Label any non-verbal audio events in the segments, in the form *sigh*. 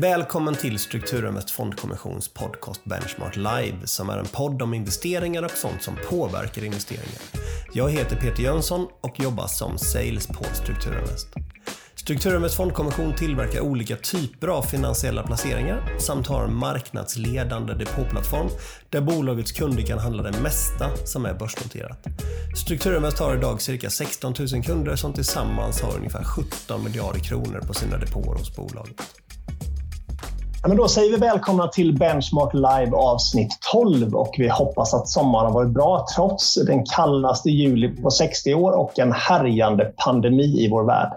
Välkommen till Strukturinvest Fondkommissions podcast Benchmark Live som är en podd om investeringar och sånt som påverkar investeringar. Jag heter Peter Jönsson och jobbar som sales på Strukturinvest. Strukturinvest Fondkommission tillverkar olika typer av finansiella placeringar samt har en marknadsledande depåplattform där bolagets kunder kan handla det mesta som är börsnoterat. Strukturinvest har idag cirka 16 000 kunder som tillsammans har ungefär 17 miljarder kronor på sina depåer hos bolaget. Ja, men då säger vi välkomna till Benchmark Live avsnitt 12 och vi hoppas att sommaren har varit bra trots den kallaste juli på 60 år och en härjande pandemi i vår värld.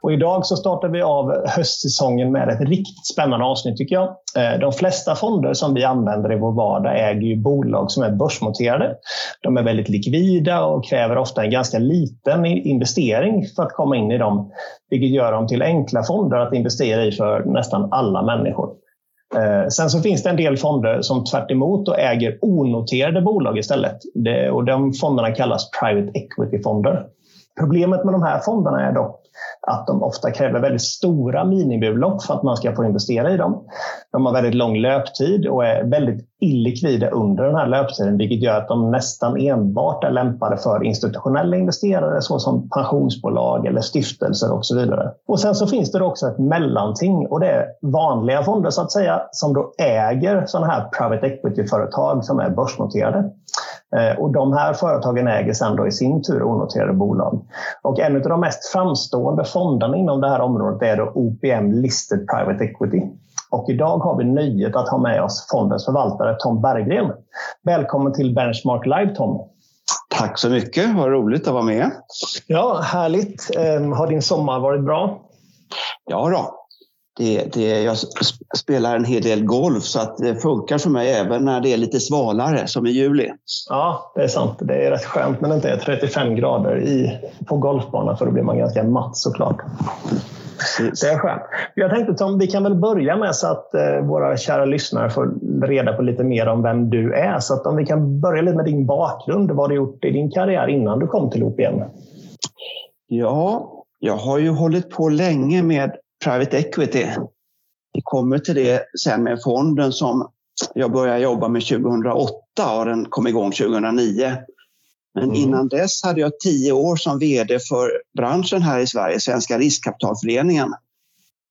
Och idag så startar vi av höstsäsongen med ett riktigt spännande avsnitt tycker jag. Eh, de flesta fonder som vi använder i vår vardag äger ju bolag som är börsnoterade. De är väldigt likvida och kräver ofta en ganska liten investering för att komma in i dem, vilket gör dem till enkla fonder att investera i för nästan alla människor. Eh, sen så finns det en del fonder som tvärt och äger onoterade bolag istället. Och de fonderna kallas private equity-fonder. Problemet med de här fonderna är dock att de ofta kräver väldigt stora minimibelopp för att man ska få investera i dem. De har väldigt lång löptid och är väldigt illikvida under den här löptiden, vilket gör att de nästan enbart är lämpade för institutionella investerare såsom pensionsbolag eller stiftelser och så vidare. Och sen så finns det också ett mellanting och det är vanliga fonder så att säga som då äger sådana här private equity-företag som är börsnoterade. Eh, och de här företagen äger sedan då i sin tur onoterade bolag. Och en av de mest framstående fonderna inom det här området är då OPM Listed Private Equity. Och idag har vi nöjet att ha med oss fondens förvaltare Tom Berggren. Välkommen till Benchmark Live Tom. Tack så mycket, vad roligt att vara med. Ja, härligt. Ehm, har din sommar varit bra? Ja då, det, det, jag spelar en hel del golf så att det funkar för mig även när det är lite svalare som i juli. Ja, det är sant. Det är rätt skönt när det inte är 35 grader i, på golfbanan för då blir man ganska matt såklart. Precis. Det är skönt. Jag tänkte Tom, vi kan väl börja med så att eh, våra kära lyssnare får reda på lite mer om vem du är. Så att om vi kan börja lite med din bakgrund. Vad du gjort i din karriär innan du kom till OPM? Ja, jag har ju hållit på länge med private equity. Vi kommer till det sen med fonden som jag började jobba med 2008 och den kom igång 2009. Men mm. innan dess hade jag tio år som vd för branschen här i Sverige, Svenska riskkapitalföreningen.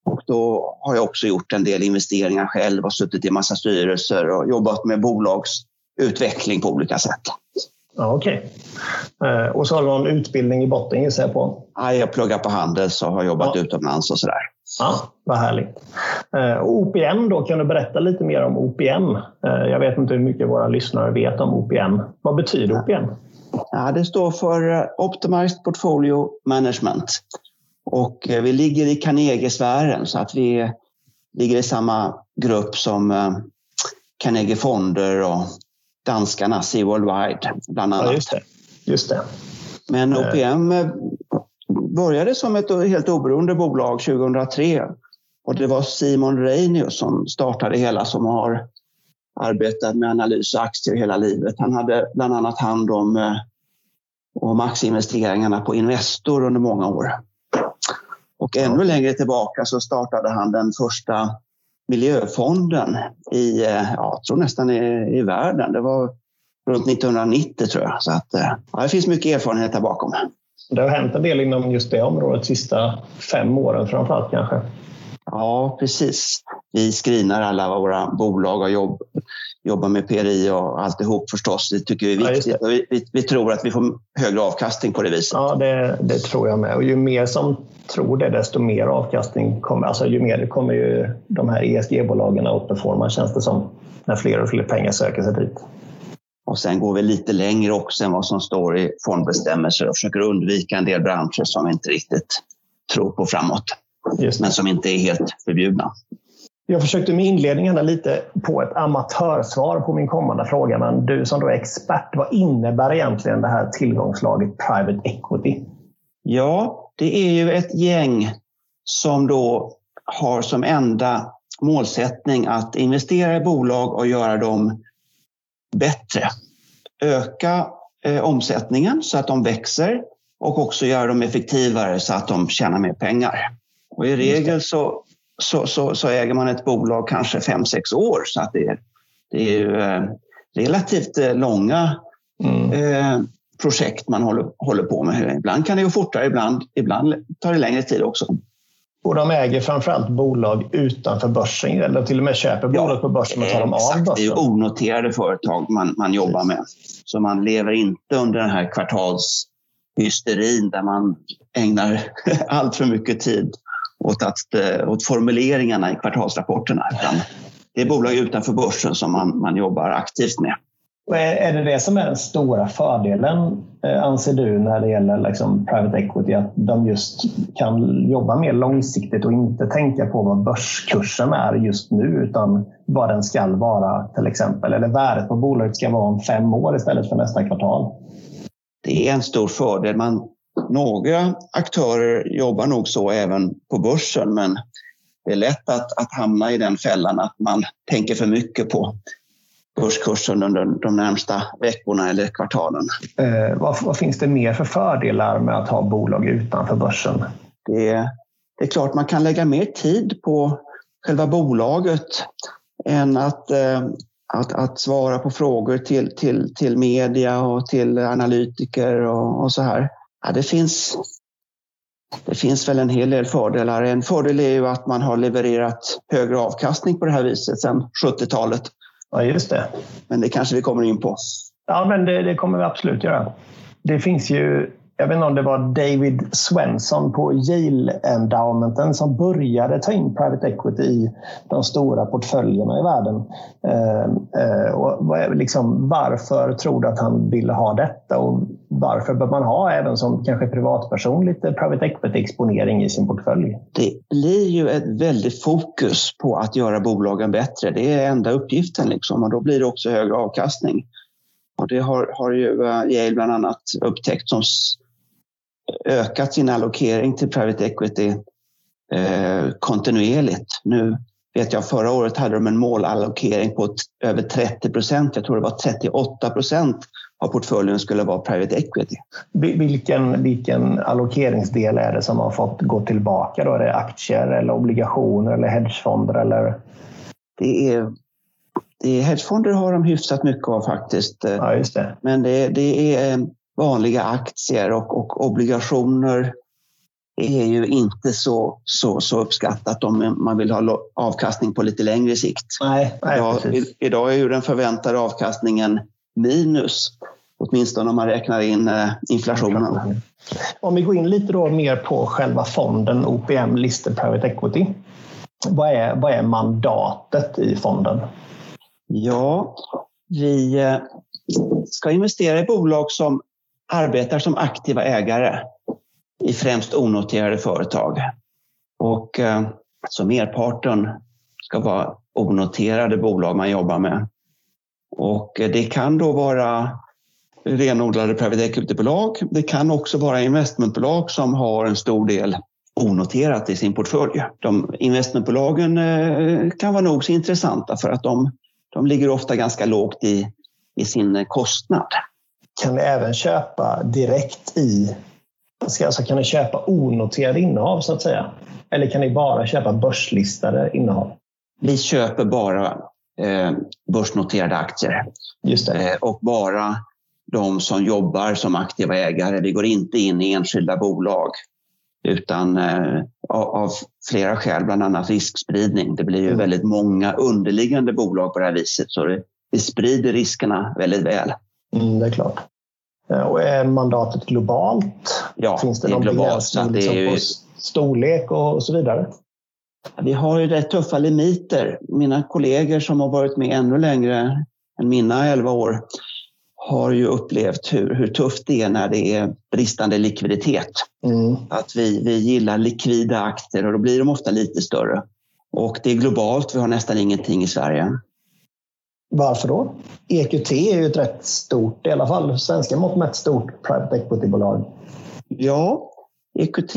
Och då har jag också gjort en del investeringar själv och suttit i massa styrelser och jobbat med bolagsutveckling på olika sätt. Ja, Okej. Okay. Eh, och så har du någon utbildning i botten gissar jag på? Ja, jag pluggar på Handels och har jobbat ja. utomlands och sådär. Ja, vad härligt. Eh, OPM då, kan du berätta lite mer om OPM? Eh, jag vet inte hur mycket våra lyssnare vet om OPM. Vad betyder OPM? Ja, det står för Optimized Portfolio Management. Och vi ligger i Carnegie-sfären så att vi ligger i samma grupp som Carnegie Fonder och danskarna Sea Worldwide bland annat. Ja, just, det. just det. Men OPM eh. började som ett helt oberoende bolag 2003 och det var Simon Reinius som startade hela som har arbetat med analys och aktier hela livet. Han hade bland annat hand om, eh, om aktieinvesteringarna på Investor under många år. Och ännu längre tillbaka så startade han den första miljöfonden i, eh, ja, jag tror nästan i, i världen. Det var runt 1990 tror jag. Så att, eh, ja, det finns mycket erfarenhet där bakom. Det har hänt en del inom just det området de sista fem åren framförallt kanske? Ja, precis. Vi screenar alla våra bolag och jobb, jobbar med PRI och alltihop förstås. Det tycker vi är viktigt. Ja, vi, vi, vi, tror att vi får högre avkastning på det viset. Ja, det, det, tror jag med. Och ju mer som tror det, desto mer avkastning kommer. Alltså ju mer kommer ju de här ESG-bolagen att performa känns det som. När fler och fler pengar söker sig dit. Och sen går vi lite längre också än vad som står i fondbestämmelser och försöker undvika en del branscher som vi inte riktigt tror på framåt. Men som inte är helt förbjudna. Jag försökte med inledningen lite på ett amatörsvar på min kommande fråga, men du som då är expert, vad innebär egentligen det här tillgångslaget private equity? Ja, det är ju ett gäng som då har som enda målsättning att investera i bolag och göra dem bättre. Öka eh, omsättningen så att de växer och också göra dem effektivare så att de tjänar mer pengar. Och I regel så, så, så, så, äger man ett bolag kanske fem sex år. Så att det, är, det är ju eh, relativt eh, långa mm. eh, projekt man håller, håller på med. Ibland kan det gå fortare, ibland, ibland tar det längre tid också. Och de äger framförallt bolag utanför börsen eller till och med köper ja, bolag på börsen och tar dem av börsen. Det är onoterade företag man, man jobbar med. Så man lever inte under den här kvartalshysterin där man ägnar *laughs* allt för mycket tid åt, att, eh, åt formuleringarna i kvartalsrapporterna. Det är bolag utanför börsen som man, man jobbar aktivt med. Är det det som är den stora fördelen, eh, anser du, när det gäller liksom private equity? Att de just kan jobba mer långsiktigt och inte tänka på vad börskursen är just nu, utan vad den ska vara till exempel. Eller värdet på bolaget ska vara om fem år istället för nästa kvartal. Det är en stor fördel. Man, några aktörer jobbar nog så även på börsen, men det är lätt att, att hamna i den fällan att man tänker för mycket på börskursen under de närmsta veckorna eller kvartalen. Eh, vad, vad, finns det mer för fördelar med att ha bolag utanför börsen? Det är, det är klart man kan lägga mer tid på själva bolaget än att, eh, att, att svara på frågor till, till, till media och till analytiker och, och så här. Ja, det, finns, det finns väl en hel del fördelar. En fördel är ju att man har levererat högre avkastning på det här viset sedan 70-talet. Ja, just det. Men det kanske vi kommer in på. Ja, men det, det kommer vi absolut göra. Det finns ju jag vet inte om det var David Swenson på Yale Endowmenten som började ta in private equity i de stora portföljerna i världen. Ehm, eh, och liksom, varför tror du att han ville ha detta och varför bör man ha även som kanske privatperson lite private equity-exponering i sin portfölj? Det blir ju ett väldigt fokus på att göra bolagen bättre. Det är enda uppgiften liksom, och då blir det också högre avkastning. Och det har, har ju eh, Yale bland annat upptäckt som ökat sin allokering till private equity eh, kontinuerligt. Nu vet jag förra året hade de en målallokering på över 30 procent. Jag tror det var 38 procent av portföljen skulle vara private equity. Vilken, vilken allokeringsdel är det som har fått gå tillbaka? Då? Är det aktier eller obligationer eller hedgefonder? Eller? Det är, det är, hedgefonder har de hyfsat mycket av faktiskt. Ja, just det. Men det, det är vanliga aktier och, och obligationer är ju inte så, så, så uppskattat om man vill ha avkastning på lite längre sikt. Nej, nej, idag, idag är ju den förväntade avkastningen minus, åtminstone om man räknar in eh, inflationen. Om vi går in lite då mer på själva fonden OPM Listed Private Equity. Vad är, vad är mandatet i fonden? Ja, vi eh, ska investera i bolag som arbetar som aktiva ägare i främst onoterade företag. Och eh, så merparten ska vara onoterade bolag man jobbar med. Och eh, det kan då vara renodlade private equity-bolag. Det kan också vara investmentbolag som har en stor del onoterat i sin portfölj. De investmentbolagen eh, kan vara nog så intressanta för att de, de ligger ofta ganska lågt i, i sin eh, kostnad kan ni även köpa direkt i... Alltså kan ni köpa onoterade innehav så att säga? Eller kan ni bara köpa börslistade innehav? Vi köper bara eh, börsnoterade aktier. Just det. Eh, och bara de som jobbar som aktiva ägare. Vi går inte in i enskilda bolag utan eh, av, flera skäl, bland annat riskspridning. Det blir ju mm. väldigt många underliggande bolag på det här viset så det, det sprider riskerna väldigt väl. Mm, det är klart. Eh, och är mandatet globalt? Ja, Finns det, det någon begränsning liksom ju... på storlek och så vidare? Vi har ju rätt tuffa limiter. Mina kollegor som har varit med ännu längre än mina 11 år har ju upplevt hur, hur tufft det är när det är bristande likviditet. Mm. Att vi, vi gillar likvida aktier och då blir de ofta lite större. Och det är globalt, vi har nästan ingenting i Sverige. Varför då? EQT är ju ett rätt stort, i alla fall svenska mått mätt stort private equity-bolag. Ja, EQT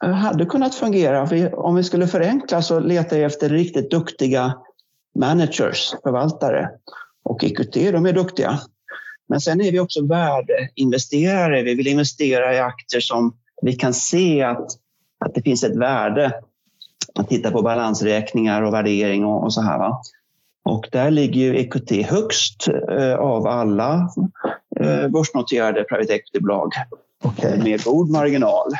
hade kunnat fungera. Om vi skulle förenkla så letar jag efter riktigt duktiga managers, förvaltare. Och EQT, de är duktiga. Men sen är vi också värdeinvesterare. Vi vill investera i aktier som vi kan se att, att det finns ett värde Man tittar på balansräkningar och värdering och, och så här. Va? Och där ligger ju EQT högst eh, av alla eh, börsnoterade private equity-bolag okay. med god marginal.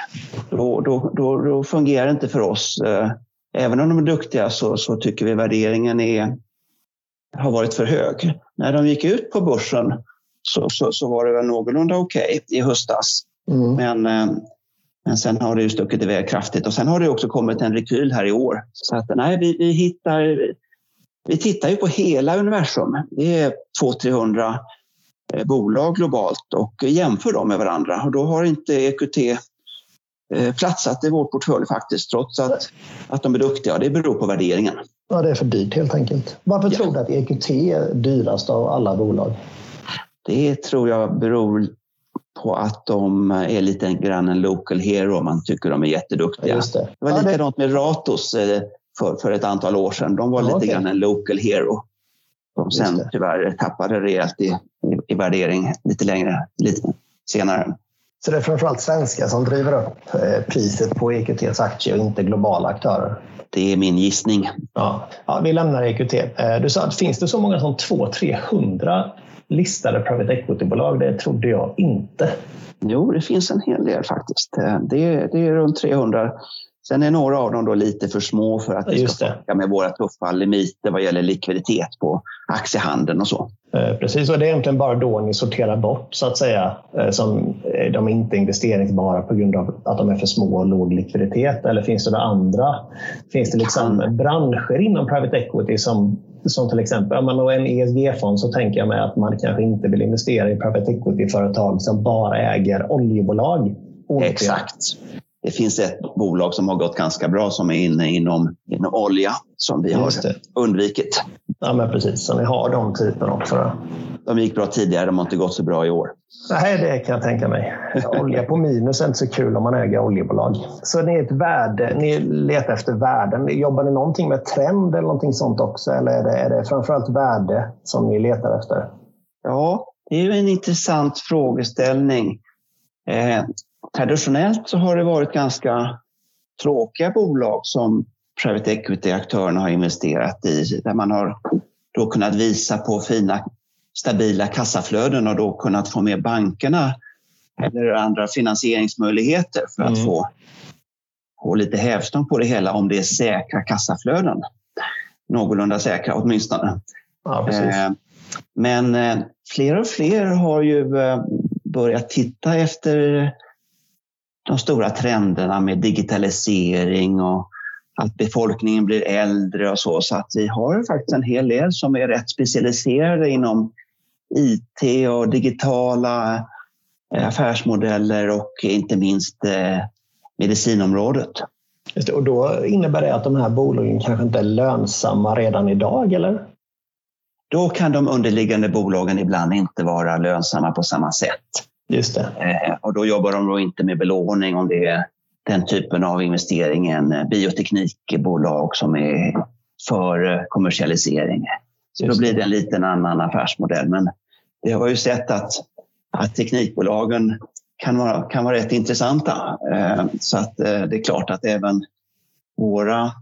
Då, då, då, då, fungerar det inte för oss. Eh, även om de är duktiga så, så tycker vi värderingen är, har varit för hög. När de gick ut på börsen så, så, så var det väl någorlunda okej okay i höstas. Mm. Men, men sen har det ju stuckit iväg kraftigt och sen har det också kommit en rekyl här i år. Så att nej, vi, vi hittar vi tittar ju på hela universum. Det är 200-300 eh, bolag globalt och jämför dem med varandra. Och då har inte EQT eh, platsat i vår portfölj faktiskt, trots att, att de är duktiga. Det beror på värderingen. Ja, det är för dyrt helt enkelt. Varför ja. tror du att EQT är dyrast av alla bolag? Det tror jag beror på att de är lite grann en local hero. Man tycker de är jätteduktiga. Just det. det var ja, likadant med Ratos eh, för, för ett antal år sedan. De var ja, lite okay. grann en local hero. De sen tyvärr tappade rejält i, i, i värdering lite längre, lite senare. Så det är framförallt svenskar som driver upp eh, priset på EQTs aktie och inte globala aktörer? Det är min gissning. Ja, ja vi lämnar EQT. Eh, du sa att finns det så många som 200-300 listade private equity-bolag? Det trodde jag inte. Jo, det finns en hel del faktiskt. Eh, det, det är runt 300 Sen är några av dem då lite för små för att vi ska funka med våra tuffa limiter vad gäller likviditet på aktiehandeln och så. Eh, precis, och det är egentligen bara då ni sorterar bort så att säga eh, som de är inte investeringsbara på grund av att de är för små och låg likviditet. Eller finns det andra? Finns det liksom kan. branscher inom private equity som, som till exempel, om man har en ESG-fond så tänker jag mig att man kanske inte vill investera i private equity-företag som bara äger oljebolag. Exakt. Det finns ett bolag som har gått ganska bra som är inne inom, inom olja som vi har undvikit. Ja, men precis. Så ni har de typerna också? De gick bra tidigare, de har inte gått så bra i år. Nej, det kan jag tänka mig. Olja på minus är inte så kul om man äger oljebolag. Så ni, är ett värde, ni letar efter värden. Jobbar ni någonting med trend eller någonting sånt också? Eller är det, är det framförallt värde som ni letar efter? Ja, det är en intressant frågeställning. Eh, traditionellt så har det varit ganska tråkiga bolag som private equity-aktörerna har investerat i, där man har då kunnat visa på fina stabila kassaflöden och då kunnat få med bankerna eller andra finansieringsmöjligheter för att mm. få, få lite hävstång på det hela om det är säkra kassaflöden. Någorlunda säkra åtminstone. Ja, eh, men eh, fler och fler har ju eh, börjat titta efter de stora trenderna med digitalisering och att befolkningen blir äldre och så. Så att vi har faktiskt en hel del som är rätt specialiserade inom IT och digitala eh, affärsmodeller och inte minst eh, medicinområdet. Det, och då innebär det att de här bolagen kanske inte är lönsamma redan idag, eller? Då kan de underliggande bolagen ibland inte vara lönsamma på samma sätt. Just det. Eh, och då jobbar de då inte med belåning om det är den typen av investering än bioteknikbolag som är för kommersialisering. Så då blir det en liten annan affärsmodell. Men vi har ju sett att, att teknikbolagen kan vara, kan vara rätt intressanta. Eh, så att eh, det är klart att även våra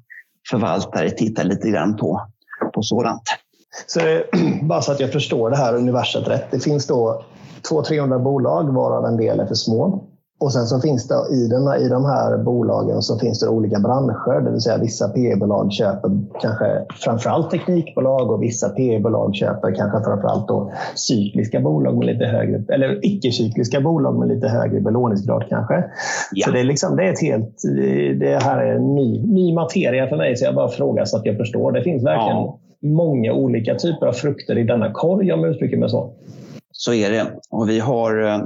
förvaltare tittar lite grann på, på sådant. Så *clears throat* bara så att jag förstår det här universet rätt. Det finns då 200-300 bolag varav en del är för små. Och sen så finns det i, den, i de här bolagen så finns det olika branscher. Det vill säga vissa PE-bolag köper kanske framförallt teknikbolag och vissa PE-bolag köper kanske framförallt då cykliska bolag med lite högre, eller icke-cykliska bolag med lite högre belåningsgrad kanske. Ja. Så det är, liksom, det är ett helt, det här är ny, ny materia för mig så jag bara frågar så att jag förstår. Det finns verkligen ja. många olika typer av frukter i denna korg om jag uttrycker mig så. Så är det. Och vi har eh,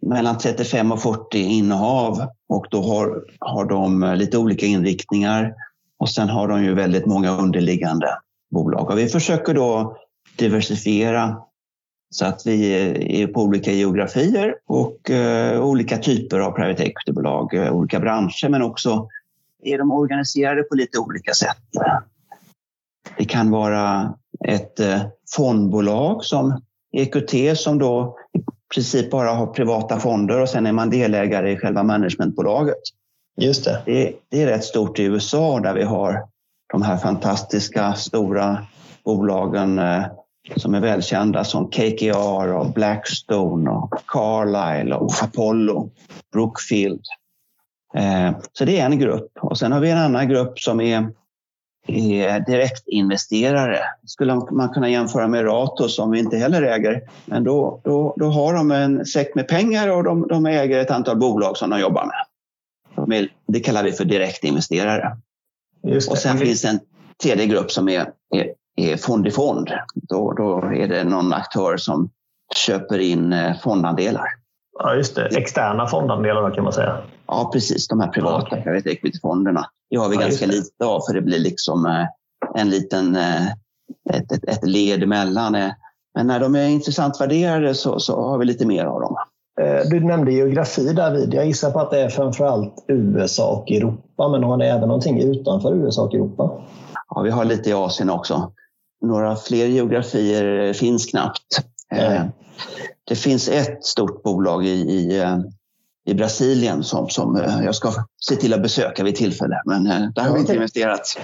mellan 35 och 40 innehav och då har, har de eh, lite olika inriktningar. Och sen har de ju väldigt många underliggande bolag. Och vi försöker då diversifiera så att vi eh, är på olika geografier och eh, olika typer av private equity-bolag, olika branscher, men också är de organiserade på lite olika sätt. Det kan vara ett eh, fondbolag som EQT som då i princip bara har privata fonder och sen är man delägare i själva managementbolaget. Just det. det. Det är rätt stort i USA där vi har de här fantastiska stora bolagen eh, som är välkända som KKR och Blackstone och Carlyle och Apollo, Brookfield. Eh, så det är en grupp. Och sen har vi en annan grupp som är, är direktinvesterare. skulle man kunna jämföra med Ratos som vi inte heller äger. Men då, då, då har de en säck med pengar och de, de äger ett antal bolag som de jobbar med. Det kallar vi för direktinvesterare. Och sen finns en tredje grupp som är, är, är fond i fond. Då, då är det någon aktör som köper in eh, fondandelar. Ja, just det. Externa fondandelar kan man säga. Ja, precis. De här privata ja, equity-fonderna. Det har vi ja, ganska lite av för det blir liksom eh, en liten, eh, ett, ett, ett led emellan. Men när de är intressant värderade så, så har vi lite mer av dem. Du nämnde geografi David. Jag gissar på att det är framförallt USA och Europa, men har ni även någonting utanför USA och Europa? Ja, vi har lite i Asien också. Några fler geografier finns knappt. Mm. Det finns ett stort bolag i, i, eh, i Brasilien som, som eh, jag ska se till att besöka vid tillfälle, men där har vi inte investerat.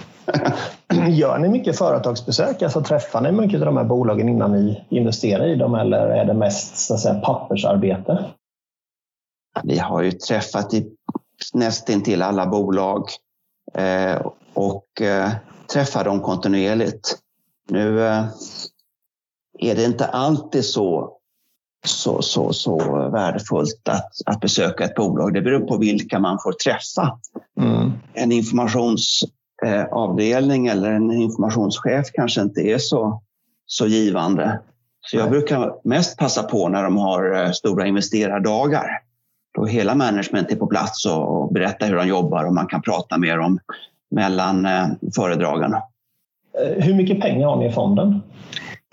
*clears throat* Gör ni mycket företagsbesök? Alltså, träffar ni mycket av de här bolagen innan ni investerar i dem eller är det mest så att säga, pappersarbete? Vi har ju träffat i nästintill alla bolag eh, och eh, träffar dem kontinuerligt. Nu eh, är det inte alltid så, så, så, så värdefullt att, att besöka ett bolag. Det beror på vilka man får träffa. Mm. En informationsavdelning eller en informationschef kanske inte är så, så givande. Så jag brukar mest passa på när de har eh, stora investerardagar. Då hela management är på plats och berättar hur de jobbar och man kan prata med dem mellan eh, föredragarna. Eh, hur mycket pengar har ni i fonden?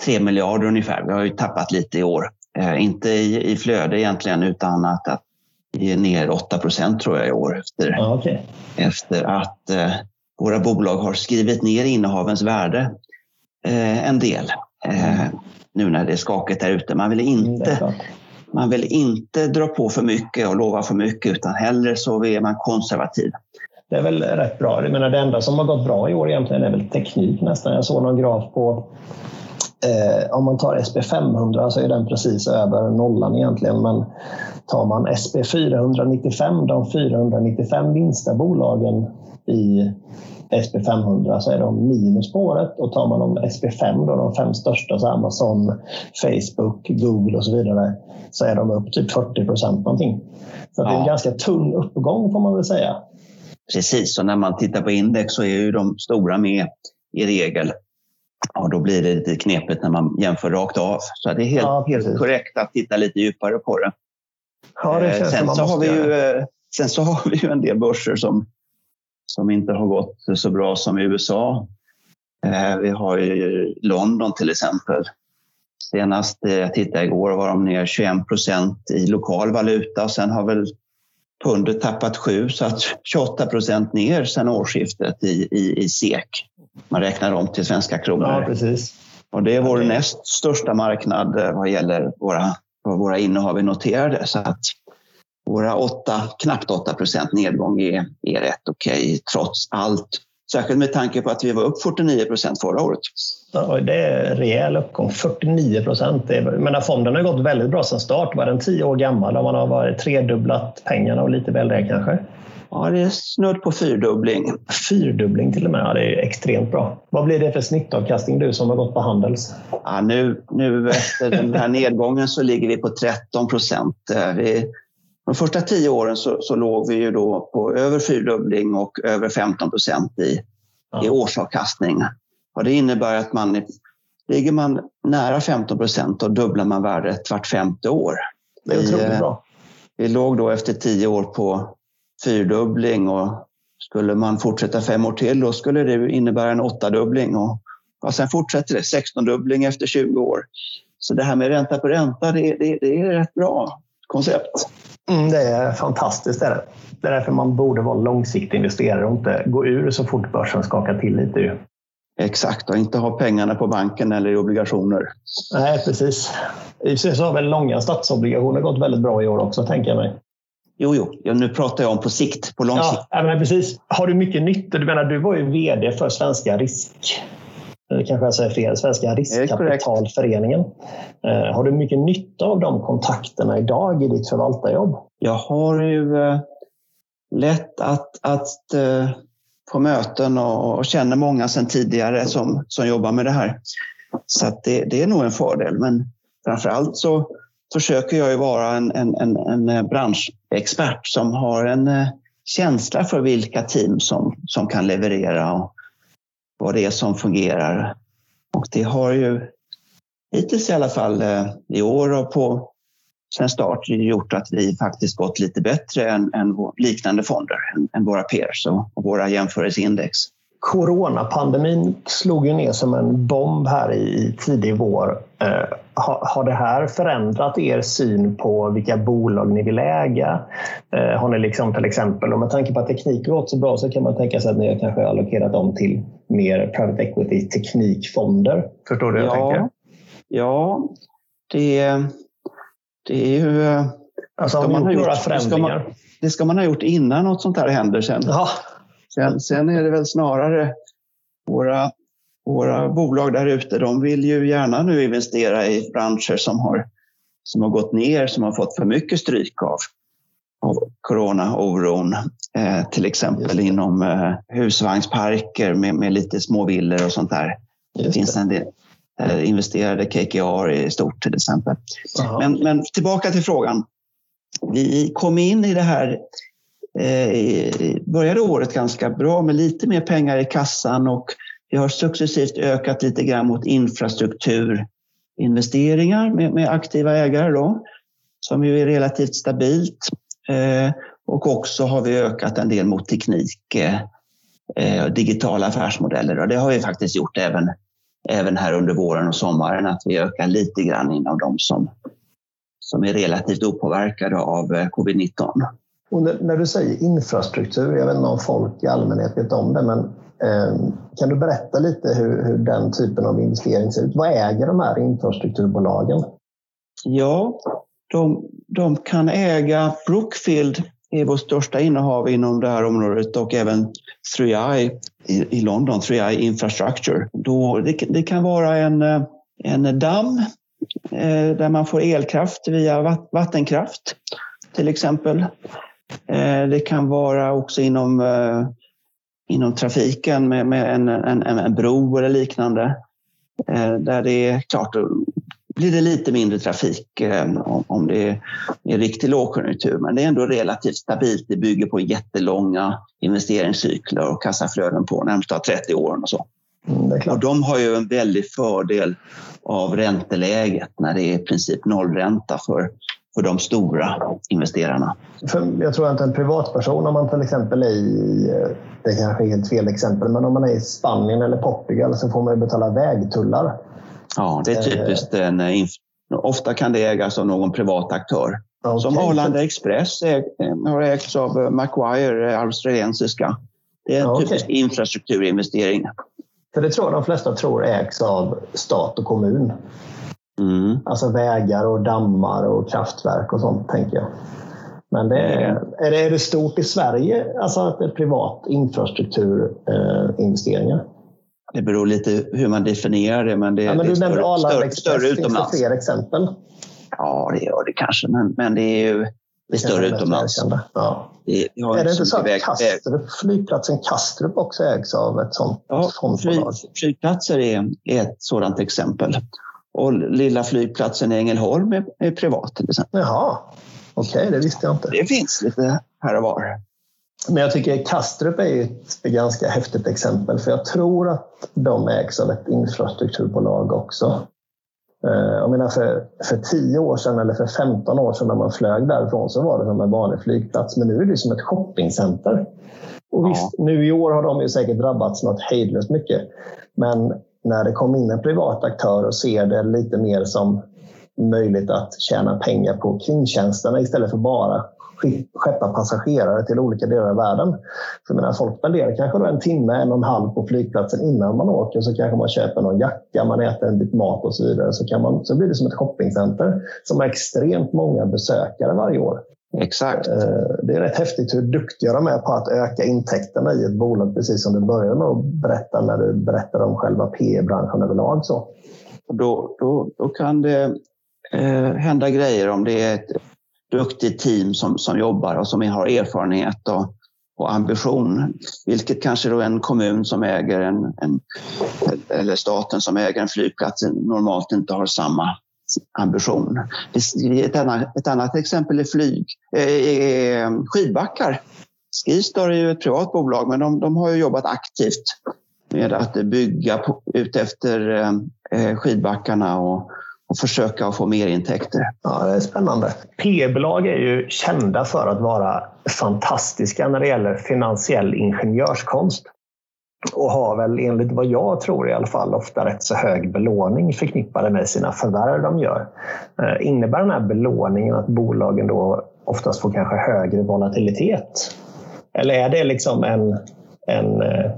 3 miljarder ungefär. Vi har ju tappat lite i år. Eh, inte i, i flöde egentligen utan att, att vi är ner 8 procent tror jag i år efter, ah, okay. efter att eh, våra bolag har skrivit ner innehavens värde eh, en del. Eh, nu när det är skakigt där ute. Man vill, mm, inte, man vill inte dra på för mycket och lova för mycket utan hellre så är man konservativ det är väl rätt bra. Jag menar, det enda som har gått bra i år egentligen är väl teknik nästan. Jag såg någon graf på eh, om man tar SP500 så är den precis över nollan egentligen. Men tar man SP495, de 495 minsta bolagen i SP500 så är de minus på året och tar man de SP5, då, de fem största, så Amazon, Facebook, Google och så vidare, så är de upp typ 40 procent någonting. Så ja. det är en ganska tung uppgång får man väl säga. Precis, och när man tittar på index så är ju de stora med i regel. Och då blir det lite knepigt när man jämför rakt av. Så det är helt, ja, helt korrekt att titta lite djupare på det. Ja, det känns sen, så har vi ju, eh, sen så *laughs* har vi ju en del börser som, som inte har gått så bra som i USA. Eh, vi har ju London till exempel. Senast jag tittade igår var de ner 21 procent i lokal valuta sen har väl pundet tappat 7 så att 28 procent ner sedan årsskiftet i, i, i SEK. Man räknar om till svenska kronor. Ja, precis. Och det är vår näst största marknad eh, vad gäller våra, vad våra innehav är noterade. Så att våra 8, knappt 8 procent nedgång är, är rätt okej okay, trots allt. Särskilt med tanke på att vi var upp 49 procent förra året. Ja, det är en rejäl uppgång, 49 procent. Men fonden har gått väldigt bra sedan start. Var den tio år gammal och man har varit tredubblat pengarna och lite väl det kanske? Ja, det är snudd på fyrdubbling. Fyrdubbling till och med, ja, det är extremt bra. Vad blir det för snittavkastning du som har gått på Handels? Ja, nu, nu efter den här *laughs* nedgången så ligger vi på 13 procent. De första tio åren så, så låg vi ju då på över fyrdubbling och över 15 procent i, ja. i årsavkastning. Och det innebär att man ligger man nära 15 procent och dubblar man värdet vart femte år. Det är otroligt bra. Vi låg då efter tio år på fyrdubbling och skulle man fortsätta fem år till då skulle det innebära en åttadubbling och, och sen fortsätter det, 16-dubbling efter 20 år. Så det här med ränta på ränta, det, det, det är ett rätt bra koncept. Mm, det är fantastiskt. Det är, det är därför man borde vara långsiktig investerare och inte gå ur så fort börsen skakar till lite. Exakt, och inte ha pengarna på banken eller i obligationer. Nej, precis. I och så har väl långa statsobligationer gått väldigt bra i år också, tänker jag mig. Jo, jo, ja, nu pratar jag om på sikt, på lång ja, sikt. Men precis. Har du mycket nytta? Du menar, du var ju VD för Svenska risk... Kanske jag säger fel. Svenska riskkapitalföreningen. Eh, har du mycket nytta av de kontakterna idag i ditt förvaltarjobb? Jag har ju eh, lätt att, att eh, få möten och, och känner många sedan tidigare som, som jobbar med det här. Så det, det är nog en fördel. Men framför allt så försöker jag ju vara en, en, en, en branschexpert som har en eh, känsla för vilka team som, som kan leverera och vad det är som fungerar. Och det har ju hittills i alla fall eh, i år och på sen start gjort att vi faktiskt gått lite bättre än, än liknande fonder, än, än våra peers och, och våra jämförelseindex. Coronapandemin slog ju ner som en bomb här i tidig vår. Eh, har, har det här förändrat er syn på vilka bolag ni vill äga? Eh, har ni liksom till exempel, och med tanke på att teknik gått så bra så kan man tänka sig att ni har kanske allokerat dem till mer private equity teknikfonder. Förstår du hur ja, jag tänker? Ja, det, det är ju... Eh, alltså har man gjort några förändringar? Det ska, man, det ska man ha gjort innan något sånt här händer sen. Ja. Sen, sen är det väl snarare våra, våra bolag där ute, de vill ju gärna nu investera i branscher som har, som har gått ner, som har fått för mycket stryk av, av corona-oron. Eh, till exempel inom eh, husvagnsparker med, med lite små villor och sånt där. Just det finns en del eh, investerade KKR i stort till exempel. Men, men tillbaka till frågan. Vi kom in i det här eh, började året ganska bra med lite mer pengar i kassan och vi har successivt ökat lite grann mot infrastrukturinvesteringar med, med aktiva ägare då, som ju är relativt stabilt. Eh, och också har vi ökat en del mot teknik, eh, digitala affärsmodeller och det har vi faktiskt gjort även, även här under våren och sommaren, att vi ökar lite grann inom de som, som är relativt opåverkade av eh, covid-19. Och när du säger infrastruktur, jag vet inte om folk i allmänhet vet om det, men Ehm, kan du berätta lite hur, hur, den typen av investering ser ut? Vad äger de här infrastrukturbolagen? Ja, de, de kan äga Brookfield är vårt största innehav inom det här området och även 3i i, i London, 3i Infrastructure. Då, det, det kan vara en, en damm eh, där man får elkraft via vattenkraft till exempel. Eh, det kan vara också inom, eh, inom trafiken med, med en, en, en, bro eller liknande. Eh, där det är klart, då blir det lite mindre trafik om det är riktig lågkonjunktur. Men det är ändå relativt stabilt. Det bygger på jättelånga investeringscykler och kassaflöden på närmsta 30 åren och så. Mm, och de har ju en väldig fördel av ränteläget när det är i princip nollränta för för de stora investerarna. För jag tror att en privatperson, om man till exempel är i, det kanske är helt fel exempel, men om man är i Spanien eller Portugal så får man betala vägtullar. Ja, det är typiskt. En, ofta kan det ägas av någon privat aktör. Okay. Som Arlanda Express har ägts av Macquarie, australiensiska. Det är en okay. typisk infrastrukturinvestering. För det tror jag de flesta tror ägs av stat och kommun. Mm. Alltså vägar och dammar och kraftverk och sånt, tänker jag. Men det är, mm. är, det, är det stort i Sverige, alltså att det är privat infrastrukturinvesteringar? Eh, det beror lite hur man definierar det. Men, det, ja, men det du nämnde Arlanda Express. Finns det fler exempel? Ja, det gör det kanske. Men, men det är ju det är större utomlands. Ja. Det, är det inte så att Kastrup, flygplatsen Kastrup också ägs av ett sånt ja, fondbolag? Flygplatser är, är ett sådant exempel. Och lilla flygplatsen i Ängelholm är, är privat till exempel. Jaha, okej, okay, det visste jag inte. Det finns lite här och var. Men jag tycker Kastrup är ett ganska häftigt exempel för jag tror att de ägs av ett infrastrukturbolag också. Eh, jag menar för, för 10 år sedan eller för 15 år sedan när man flög därifrån så var det som en vanlig flygplats. Men nu är det som ett shoppingcenter. Och visst, ja. nu i år har de ju säkert drabbats något hejdlöst mycket. Men när det kommer in en privat aktör och ser det lite mer som möjligt att tjäna pengar på kringtjänsterna istället för bara skeppa passagerare till olika delar av världen. För menar, folk spenderar kanske en timme, en och en halv på flygplatsen innan man åker. Så kanske man köper någon jacka, man äter en bit mat och så vidare. Så, kan man, så blir det som ett shoppingcenter som har extremt många besökare varje år. Exakt. Det är rätt häftigt hur duktiga de är på att öka intäkterna i ett bolag, precis som du började med att berätta när du berättade om själva PE-branschen överlag. Så. Då, då, då kan det eh, hända grejer om det är ett duktigt team som, som jobbar och som har erfarenhet och, och ambition. Vilket kanske då en kommun som äger en, en, eller staten som äger en flygplats normalt inte har samma ambition. Ett annat, ett annat exempel är flyg, eh, eh skidbackar. Skistar är ju ett privat bolag men de, de har ju jobbat aktivt med att bygga på, ut efter eh, eh skidbackarna och, och försöka att få mer intäkter. Ja, det är spännande. P-bolag är ju kända för att vara fantastiska när det gäller finansiell ingenjörskonst och har väl enligt vad jag tror i alla fall ofta rätt så hög belåning förknippade med sina förvärv de gör. Eh, innebär den här belåningen att bolagen då oftast får kanske högre volatilitet? Eller är det liksom en, en, eh,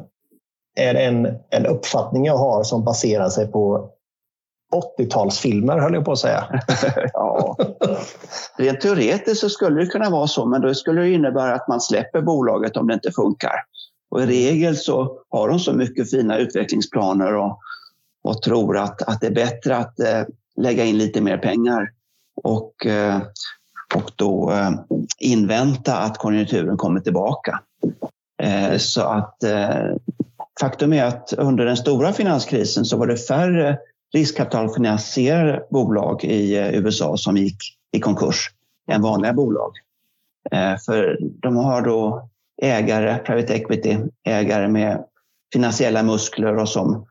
är det en, en uppfattning jag har som baserar sig på 80-talsfilmer höll jag på att säga. *laughs* ja. Rent teoretiskt så skulle det kunna vara så, men då skulle det innebära att man släpper bolaget om det inte funkar. Och i regel så har de så mycket fina utvecklingsplaner och, och tror att, att det är bättre att eh, lägga in lite mer pengar och, eh, och då eh, invänta att konjunkturen kommer tillbaka. Eh, så att eh, faktum är att under den stora finanskrisen så var det färre riskkapitalfinansierade bolag i eh, USA som gick i konkurs än vanliga bolag. Eh, för de har då ägare, private equity, ägare med finansiella muskler och som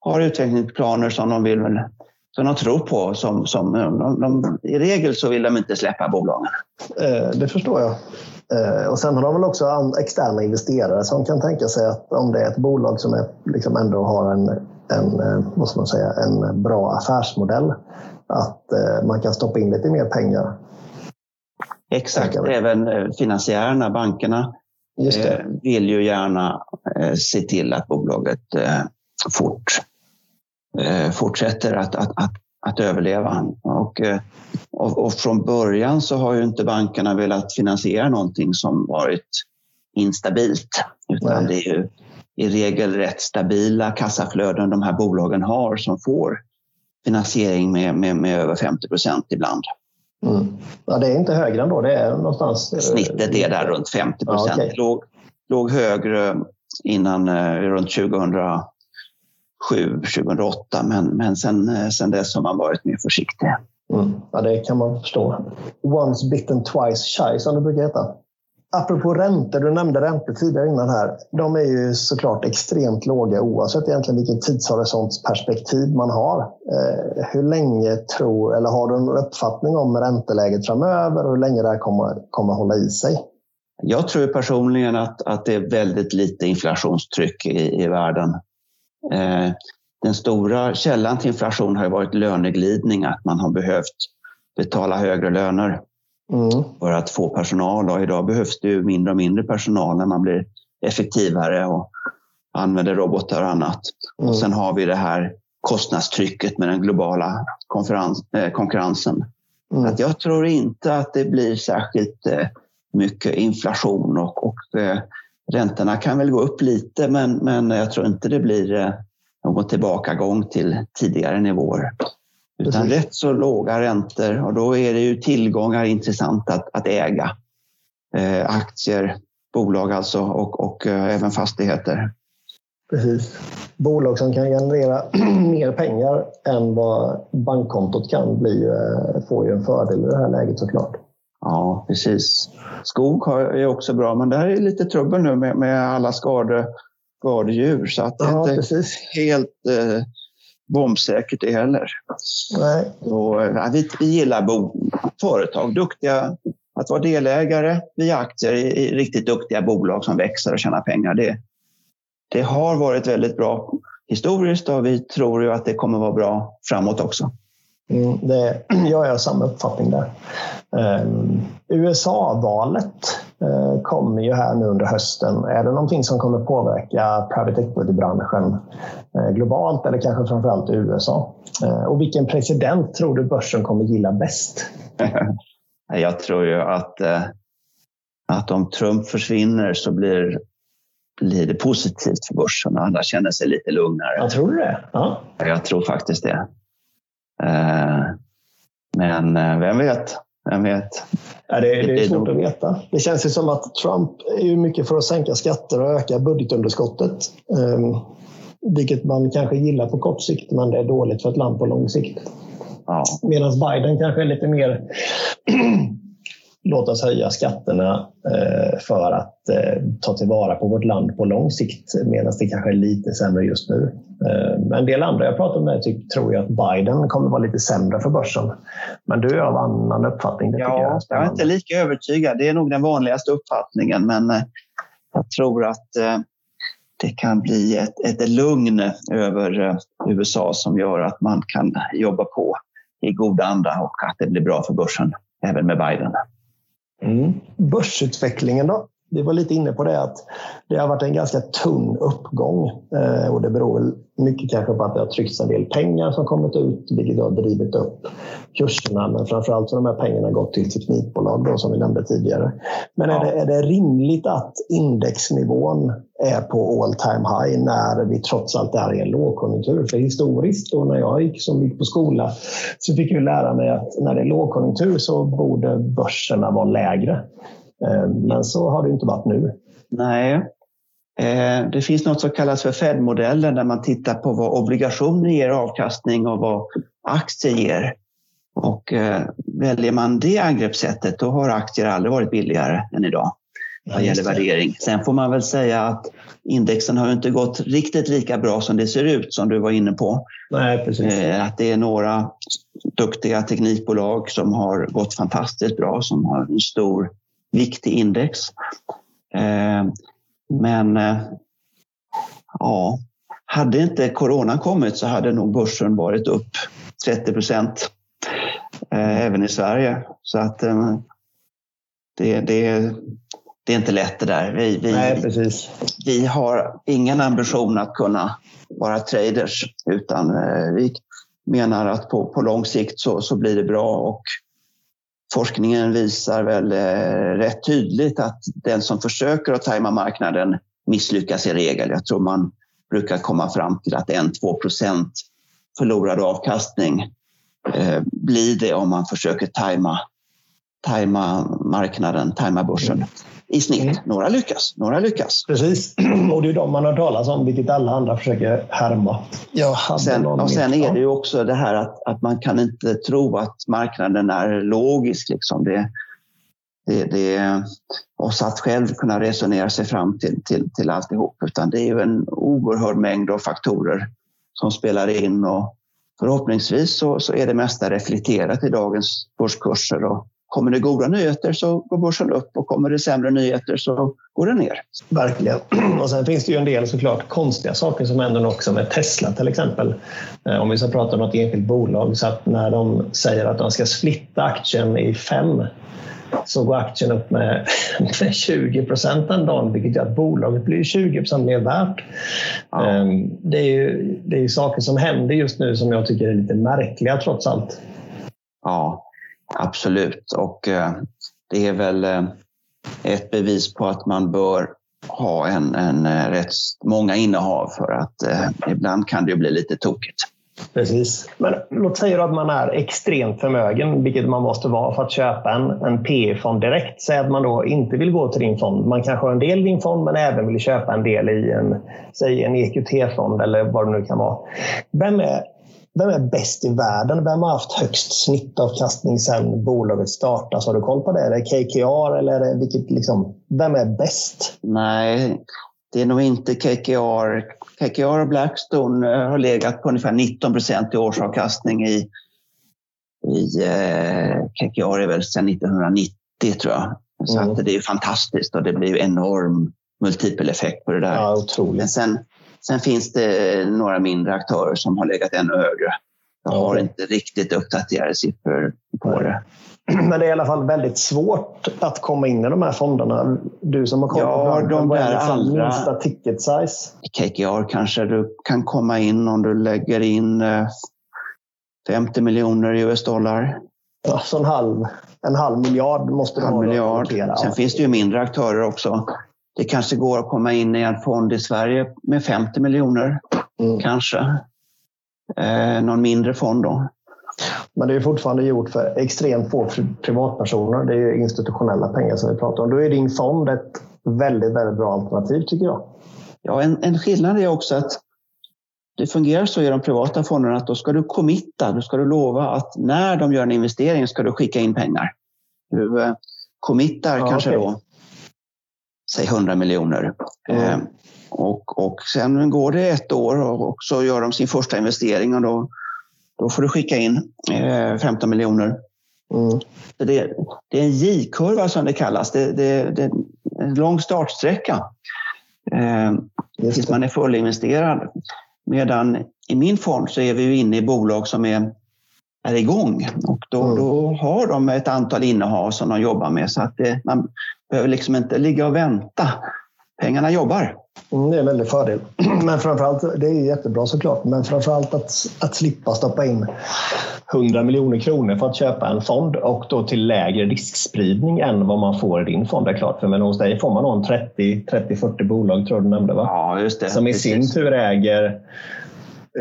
har utvecklingsplaner som de vill som de tror på. Som, som, de, de, I regel så vill de inte släppa bolagen. Eh, det förstår jag. Eh, och sen har de väl också externa investerare som kan tänka sig att om det är ett bolag som är, liksom ändå har en, en, eh, vad man säga, en bra affärsmodell, att man kan stoppa in lite mer pengar. Exakt, även finansiärerna, bankerna eh, vill ju gärna eh, se till att bolaget eh, fort, fortsätter att, att, att, att överleva. Och, och, och, från början så har ju inte bankerna velat finansiera någonting som varit instabilt. Utan Nej. det är ju i regel rätt stabila kassaflöden de här bolagen har som får finansiering med, med, med över 50 procent ibland. Mm. Ja, det är inte högre än då, det är någonstans... Eh, Snittet är där runt 50 procent. Ja, okay. låg, låg högre innan eh, runt 2007, 2008 men, men sen, eh, sen dess har man varit mer försiktig. Mm. Ja, det kan man förstå. Once bitten twice shy som det brukar heta. Apropå räntor, du nämnde räntor tidigare innan här. De är ju såklart extremt låga oavsett egentligen vilken tidshorisontsperspektiv man har. Eh, hur länge tror, eller har du en uppfattning om ränteläget framöver och hur länge det här kommer, kommer hålla i sig? Jag tror personligen att, att det är väldigt lite inflationstryck i, i världen. Eh, den stora källan till inflation har varit löneglidning, att man har behövt betala högre löner mm. för att få personal. Och idag behövs det ju mindre och mindre personal när man blir effektivare och använder robotar och annat. Mm. Och sen har vi det här kostnadstrycket med den globala eh, konkurrensen. Mm. Att jag tror inte att det blir särskilt eh, mycket inflation och, och eh, räntorna kan väl gå upp lite men, men jag tror inte det blir någon tillbakagång till tidigare nivåer. Utan rätt så låga räntor och då är det ju tillgångar intressant att, att äga. Eh, aktier, bolag alltså och, och eh, även fastigheter. Precis. Bolag som kan generera *clears throat* mer pengar än vad bankkontot kan bli, eh, får ju en fördel i det här läget såklart. Ja, precis. Skog är också bra, men det här är lite trubbel nu med, med alla skade, skadedjur. Så att det ja, är inte precis. helt eh, bombsäkert det heller. Nej. Och, ja, vi, vi gillar bo, företag, duktiga att vara delägare via aktier i, i, riktigt duktiga bolag som växer och tjänar pengar. Det, det har varit väldigt bra historiskt och vi tror ju att det kommer vara bra framåt också. Mm, det, *clears throat* jag har samma uppfattning där. Um, USA-valet uh, kommer ju här nu under hösten. Är det någonting som kommer påverka private equity-branschen globalt eller kanske framförallt i USA? Uh, och vilken president tror du börsen kommer gilla bäst? *laughs* Jag tror ju att, eh, att om Trump försvinner så blir, blir det positivt för börsen och alla känner sig lite lugnare. Jag tror det? Ja. Jag tror faktiskt det. Eh, men eh, vem vet? Vem vet? Ja, det, det är svårt att veta. Det känns ju som att Trump är mycket för att sänka skatter och öka budgetunderskottet. Vilket man kanske gillar på kort sikt, men det är dåligt för ett land på lång sikt. Ja. Medan Biden kanske är lite mer *clears throat* låt oss höja skatterna eh, för att eh, ta tillvara på vårt land på lång sikt medan det kanske är lite sämre just nu. Eh, en del andra jag pratar med typ, tror jag att Biden kommer vara lite sämre för börsen. Men du är av annan uppfattning. Det ja, jag, jag är inte lika övertygad. Det är nog den vanligaste uppfattningen men jag tror att det kan bli ett, ett lugn över eh, USA som gör att man kan jobba på i god anda och att det blir bra för börsen även med Biden. Mm. Börsutvecklingen då? Vi var lite inne på det att det har varit en ganska tunn uppgång eh, och det beror mycket kanske på att det har tryckts en del pengar som kommit ut vilket har drivit upp kurserna men framförallt har de här pengarna gått till teknikbolag då, som vi nämnde tidigare. Men ja. är, det, är det rimligt att indexnivån är på all time high när vi trots allt är i en lågkonjunktur? För historiskt och när jag gick som gick på skola så fick jag lära mig att när det är lågkonjunktur så borde börserna vara lägre. Eh, men så har det inte varit nu. Nej. Eh, det finns något som kallas för Fed-modellen där man tittar på vad obligationer ger avkastning och vad aktier ger. Och eh, väljer man det angreppssättet då har aktier aldrig varit billigare än idag vad gäller värdering. Sen får man väl säga att indexen har inte gått riktigt lika bra som det ser ut som du var inne på. Nej, precis. Att det är några duktiga teknikbolag som har gått fantastiskt bra, som har en stor viktig index. Eh, men eh, ja, hade inte corona kommit så hade nog börsen varit upp 30 procent eh, även i Sverige. Så att det, det, det är inte lätt det där. Vi, vi, Nej, precis. vi har ingen ambition att kunna vara traders utan vi menar att på, på lång sikt så, så blir det bra och forskningen visar väl eh, rätt tydligt att den som försöker att tajma marknaden misslyckas i regel. Jag tror man brukar komma fram till att 1-2 procent förlorad avkastning eh, blir det om man försöker tajma, tajma marknaden, tajma börsen. I snitt. Mm. Några lyckas, några lyckas. Precis, *clears throat* och det är de man har talat om, vilket alla andra försöker härma. sen, och sen är det ju också det här att, att man kan inte tro att marknaden är logisk. Liksom. Det, det, det, och att själv kunna resonera sig fram till, till, till alltihop. Utan det är ju en oerhörd mängd av faktorer som spelar in och förhoppningsvis så, så är det mesta reflekterat i dagens börskurser och Kommer det goda nyheter så går börsen upp och kommer det sämre nyheter så går den ner. Verkligen. *clears throat* Och sen finns det ju en del såklart konstiga saker som händer också med Tesla till exempel. Eh, om vi ska prata om något enskilt bolag. Så att när de säger att de ska splitta aktien i fem så går aktien upp med, *laughs* 20 procent den dagen vilket gör att bolaget blir 20 procent mer värt. Ja. Ehm, det, är ju, det är saker som händer just nu som jag tycker är lite märkliga trots allt. Ja, Absolut, och eh, det är väl eh, ett bevis på att man bör ha en, en eh, rätt många innehav för att eh, ibland kan det bli lite tokigt. Precis. Men låt säga att man är extremt förmögen, vilket man måste vara för att köpa en, en PE-fond direkt. Säg att man då inte vill gå till din fond. Man kanske har en del i din fond men även vill köpa en del i en, säg en EQT-fond eller vad det nu kan vara. Vem är vem är bäst i världen? Vem har haft högst snittavkastning sedan bolaget startades? Har du koll på det? Är det KKR eller är det vilket, liksom, vem är bäst? Nej, det är nog inte KKR. KKR och Blackstone eh, har legat på ungefär 19 procent i årsavkastning i, i eh, KKR är väl sedan 1990 tror jag. Så mm. det är fantastiskt och det blir ju enorm multipeleffekt på det där. Ja, otroligt. Men sen, Sen finns det några mindre aktörer som har legat ännu högre. Jag har inte riktigt uppdaterade siffror på det. *clears throat* Men det är i alla fall väldigt svårt att komma in i de här fonderna. Du som har kommit ja, på de där andra... minsta ticket size? KKR kanske du kan komma in om du lägger in 50 eh, miljoner US dollar. Alltså en halv, en halv miljard måste du ha. Miljard. Sen finns det ju mindre aktörer också. Det kanske går att komma in i en fond i Sverige med 50 miljoner, mm. kanske. Eh, någon mindre fond då. Men det är fortfarande gjort för extremt få privatpersoner. Det är institutionella pengar som vi pratar om. Då är din fond ett väldigt, väldigt bra alternativ tycker jag. Ja, en, en skillnad är också att det fungerar så i de privata fonderna att då ska du committa, då ska du lova att när de gör en investering ska du skicka in pengar. Du eh, committar ja, kanske okay. då, säg 100 miljoner. Mm. Eh, och, och sen går det ett år och, så gör de sin första investering och då, då får du skicka in eh, 15 miljoner. Mm. Det, det, är en J-kurva som det kallas. Det, det, det är en lång startsträcka eh, tills man är fullinvesterad. Medan i min fond så är vi inne i bolag som är, är igång och då, mm. då har de ett antal innehav som de jobbar med så att det, man behöver liksom inte ligga och vänta. Pengarna jobbar. Mm, det är en väldig fördel. *clears throat* Men framförallt, det är jättebra såklart, men framförallt att, att slippa stoppa in 100 miljoner kronor för att köpa en fond och då till lägre riskspridning än vad man får i din fond. är klart. För men hos dig får man någon 30-40 bolag, tror du nämnde va? Ja, just det. Som i sin tur äger,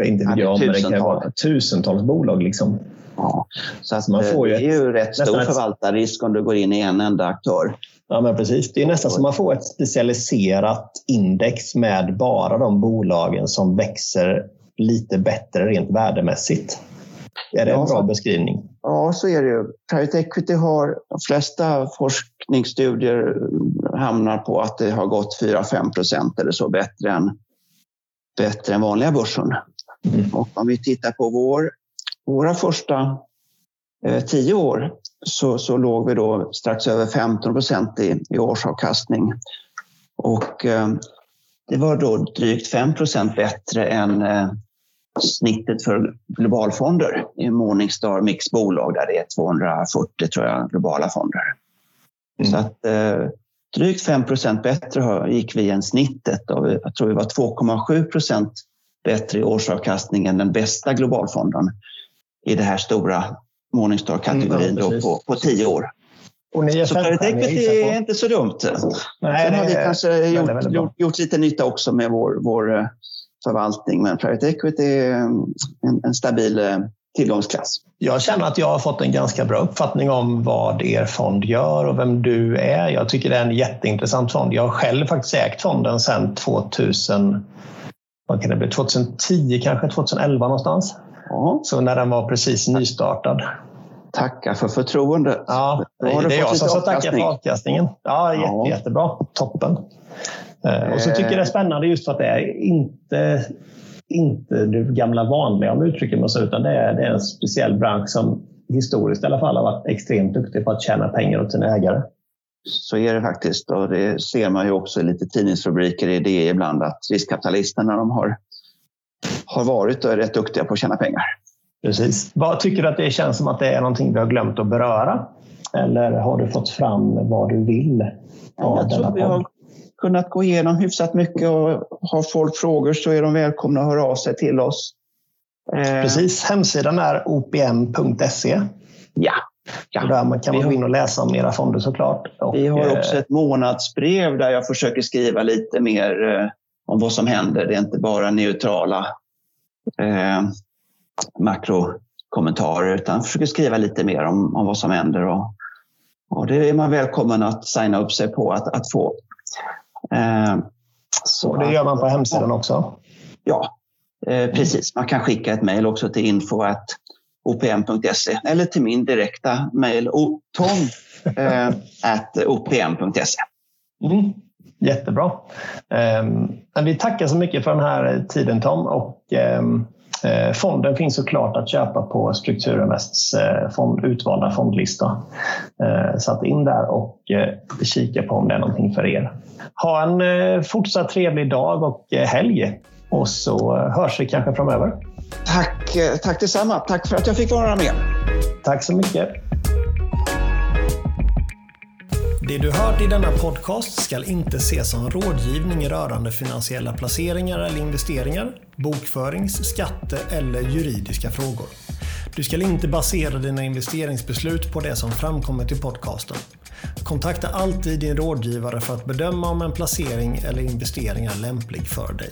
inte vet jag, men det kan vara tusentals bolag. Liksom. Ja, så att, man får ju det är ju rätt stor förvaltarrisk om du går in i en enda aktör. Ja, men precis. Det är nästan som man får ett specialiserat index med bara de bolagen som växer lite bättre rent värdemässigt. Är det ja, en bra beskrivning? Ja, så är det ju. Private equity har, de flesta forskningsstudier hamnar på att det har gått 4-5 procent eller så bättre än, bättre än vanliga börsen. Mm. Och om vi tittar på vår, våra första eh, tio år så, så låg vi då strax över 15 procent i, i årsavkastning. Och eh, det var då drygt 5 procent bättre än eh, snittet för globalfonder i Morningstar Mix bolag där det är 240 tror jag, globala fonder. Mm. Så att eh, drygt 5 procent bättre gick vi än snittet. Och jag tror vi var 2,7 procent bättre i årsavkastning än den bästa globalfonden i det här stora Morningstar-kategorin mm, på, på tio år. Och ni är så equity är inte så dumt. Nej, Sen har vi kanske gjort, gjort, gjort, lite nytta också med vår, vår eh, förvaltning, men private equity är en, en stabil eh, tillgångsklass. Jag känner att jag har fått en ganska bra uppfattning om vad er fond gör och vem du är. Jag tycker det är en jätteintressant fond. Jag har själv faktiskt ägt fonden sedan 2000, vad kan det bli, 2010 kanske, 2011 någonstans. Ja. Så när den var precis nystartad. Tacka för förtroendet. Ja, det är jag som ska tacka för avkastningen. Ja, jätte, ja. jättebra. Toppen. Eh, och så tycker jag det är spännande just för att det är inte, inte det gamla vanliga om uttrycker mig så, utan det är, det är en speciell bransch som historiskt i alla fall har varit extremt duktig på att tjäna pengar åt sina ägare. Så är det faktiskt och det ser man ju också i lite tidningsrubriker i det ibland att riskkapitalisterna de har har varit och är rätt duktiga på att tjäna pengar. Precis. Vad Tycker du att det känns som att det är någonting vi har glömt att beröra? Eller har du fått fram vad du vill? Jag tror vi har kunnat gå igenom hyfsat mycket och har folk frågor så är de välkomna att höra av sig till oss. Eh, Precis. Hemsidan är opm.se. Ja. Ja. Där man kan gå in och läsa om era fonder såklart. Och, vi har också eh, ett månadsbrev där jag försöker skriva lite mer eh, om vad som händer. Det är inte bara neutrala eh, makrokommentarer utan försöker skriva lite mer om, om vad som händer. Och, och det är man välkommen att signa upp sig på att, att få. Eh, så och det gör man på hemsidan också? Ja, eh, precis. Man kan skicka ett mejl också till opm.se eller till min direkta mejl tom.opm.se. Eh, mm. Jättebra. Um, vi tackar så mycket för den här tiden Tom och um, Fonden finns såklart att köpa på Strukturinvests eh, fond, utvalda fondlista. Så att in där och kika på om det är någonting för er. Ha en fortsatt trevlig dag och helg och så hörs vi kanske framöver. Tack, tack detsamma. Tack för att jag fick vara med. Tack så mycket. Det du hört i denna podcast ska inte ses som rådgivning rörande finansiella placeringar eller investeringar, bokförings-, skatte eller juridiska frågor. Du ska inte basera dina investeringsbeslut på det som framkommit i podcasten. Kontakta alltid din rådgivare för att bedöma om en placering eller investering är lämplig för dig.